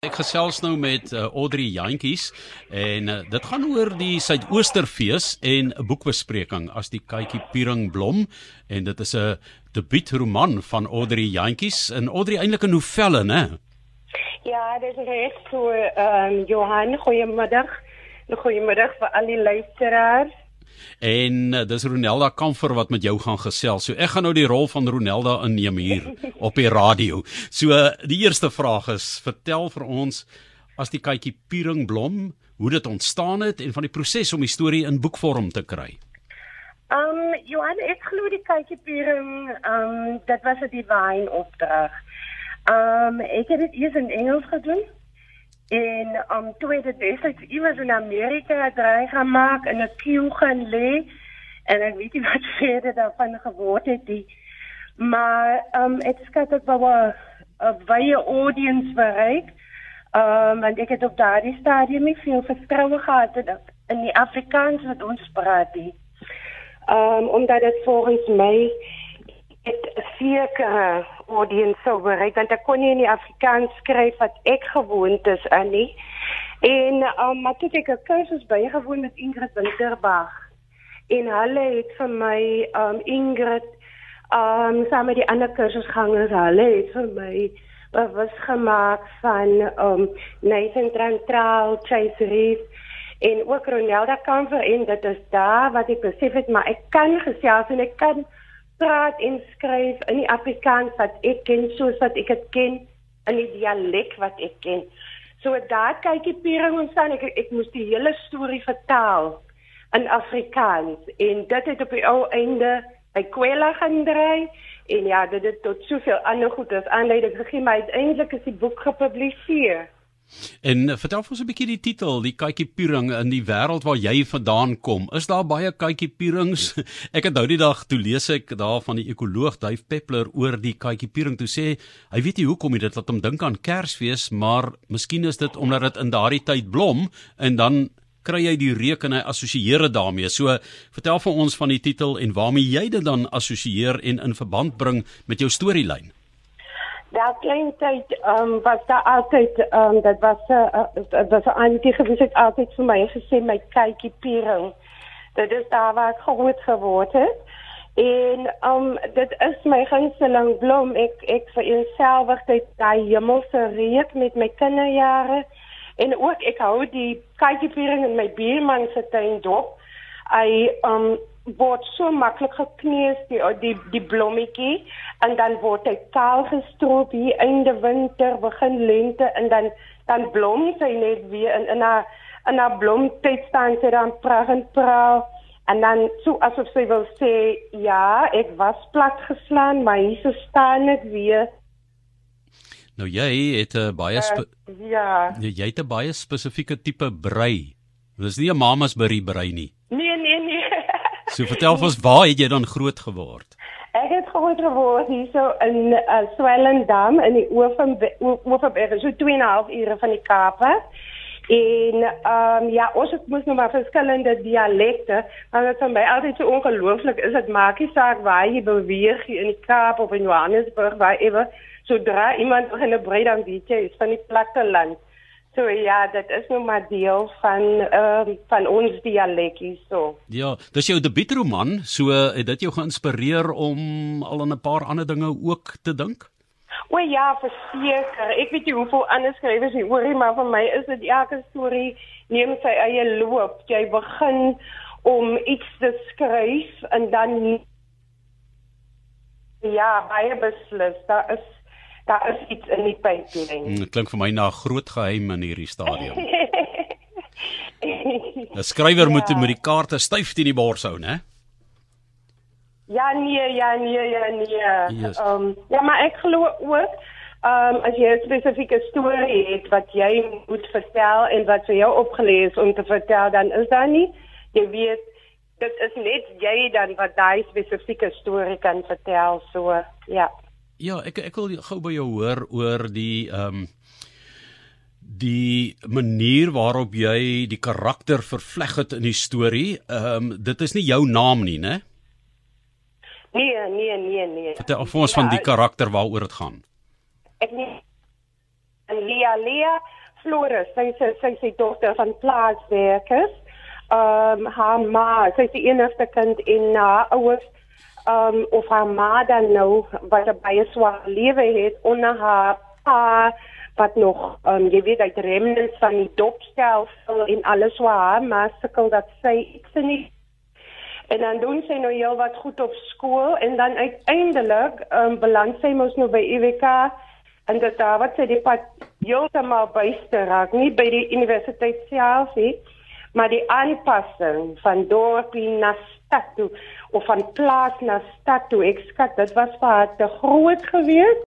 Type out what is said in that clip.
Ek gesels nou met uh, Audrey Jantjies en uh, dit gaan oor die Suidoosterfees en 'n boekbespreking as die Kykie Piering blom en dit is 'n debuutroman van Audrey Jantjies en Audrey eintlik 'n novelle, né? Ja, dit is reg so ehm um, Johan, goeiemiddag. Goeiemiddag vir al die luisteraars. En uh, dis Ronelda Kamfer wat met jou gaan gesels. So ek gaan nou die rol van Ronelda inneem hier op die radio. So uh, die eerste vraag is: vertel vir ons as die kykie Piering blom, hoe dit ontstaan het en van die proses om die storie in boekvorm te kry. Um Johan, ek glo die kykie Piering, um dit was 'n divine opdrag. Um ek het dit eers in Engels gedoen. En um, toe het dit destyds iewers in Amerika draai gemaak en 'n queue gaan lê en ek weet nie wat verder daarvan geword het nie. Maar um, ek skat dit wou 'n baie audience bereik. Um, en ek het op daardie stadium nie veel vertroue gehad in die Afrikaans wat ons praat. Ehm um, omdat dit volgens my het seker audience sou bereik want ek kon nie in die Afrikaans skryf wat ek gewoond is aan nie. En um, maar toe ek 'n kursus bygewoon met Ingrid Winterbag en hulle het vir my um Ingrid um saam met die ander kursusgangers hulle het vir my was gemaak van um Nathan Trantraal, Chase Reef en ook Ronelda Kamfer en dit is daar wat ek besef het maar ek kan gesels en ek kan praat en skryf in die Afrikaans wat ek ken soos wat ek dit ken in die dialek wat ek ken. So daar kyk ek piering ons aan ek ek moes die hele storie vertaal in Afrikaans en dit het op die ou einde by Kwela gaan dry en ja dit het tot soveel ander goedes aanleiding gegee maar uiteindelik is die boek gepubliseer. En uh, vertel ons 'n bietjie die titel, die Kykie Piering in die wêreld waar jy vandaan kom. Is daar baie Kykie Pierings? Ek het nou die dag toe lees ek daar van die ekoloog Duif Peppler oor die Kykie Piering toe sê hy weet nie hoekom dit laat hom dink aan Kersfees, maar miskien is dit omdat dit in daardie tyd blom en dan kry jy die reuk en hy assosieer dit daarmee. So vertel vir ons van die titel en waarmee jy dit dan assosieer en in verband bring met jou storielyn. Daar klein tyd um, was daar altyd um, dat was 'n uh, was 'n auntie gewees het altyd vir my gesê my kykie piering. Dit is daar waar ek groot geword het. En um dit is my gunsteling blom. Ek ek vereenselwig dit daai hemelse reuk met my kinderjare en ook ek hou die kykie piering in my buurman se tuin dop. Hy um word so maklik gekneus die die die blommetjie en dan word hy kaal gestroop hier einde winter begin lente en dan dan blom sy net weer in in 'n in 'n blomtyd staan sy dan pragtig praal en dan so asof sy wil sê ja ek was plat geslaan maar hier staan dit weer. Nou jy het 'n baie uh, ja. Jy het 'n baie spesifieke tipe brei. Dis nie 'n mamas brei nie. Nee So vertel ons waar het jy dan groot geword? Ek het groot geword hier so in uh, Swellendam in die Oeverberg, so 2 en 'n half ure van die Kaap. En ehm um, ja, ons het mos nou maar verskillende dialekte, maar dit vir my altyd so ongelooflik is dit maak nie saak waar jy beweeg in die Kaap of in Johannesburg, waar ewe sodra iemand begin 'n brei dan weet jy is van die platteland. So ja, dit is nou maar deel van ehm uh, van ons dialekties so. Ja, dis jou debuutroman, so het dit jou geïnspireer om al aan 'n paar ander dinge ook te dink? O ja, verseker. Ek weet nie hoeveel ander skrywers hier oor, maar vir my is dit elke storie neem sy eie loop. Jy begin om iets te skryf en dan ja, baie beslis. Daar is daar is iets in die pipeline. Hmm, dit klink vir my na 'n groot geheim in hierdie stadium. 'n Skrywer ja. moet met die kaarte styf teen die bors hou, né? Ja nee, ja nee, ja nee. Ehm yes. um, ja, maar ek glo ook ehm um, as jy 'n spesifieke storie het wat jy moet vertel en wat vir jou opgelees om te vertel, dan is daar nie jy weet dit is net jy dan wat daai spesifieke storie kan vertel so ja. Ja, ek ek wil gou by jou hoor oor die ehm um, die manier waarop jy die karakter vervleg het in die storie. Ehm um, dit is nie jou naam nie, né? Nee, nee, nee, nee. Vertel ons ja, van die karakter waaroor dit gaan. Ek nie Lia Lia Flores, sy sy sy sy dogter van plaaswerkers. Ehm um, haar ma, sy is die enigste kind en haar ouers ehm um, of haar ma dan nou wat 'n baie swaar lewe het onder haar pa wat nog um, jy weet uit remnants van die dopstelsel en alles wat haar ma sukkel dat sy iets nie En dan doen sy nou heel wat goed op skool en dan uiteindelik um, beland sy mos nou by UWK en dit daar wat sy die pad heeltemal byste raak, nie by die universiteit self nie, maar die aanpassing van dorpie na stad toe of van plaas na stad toe. Ek skat dit was vir haar te groot geweest.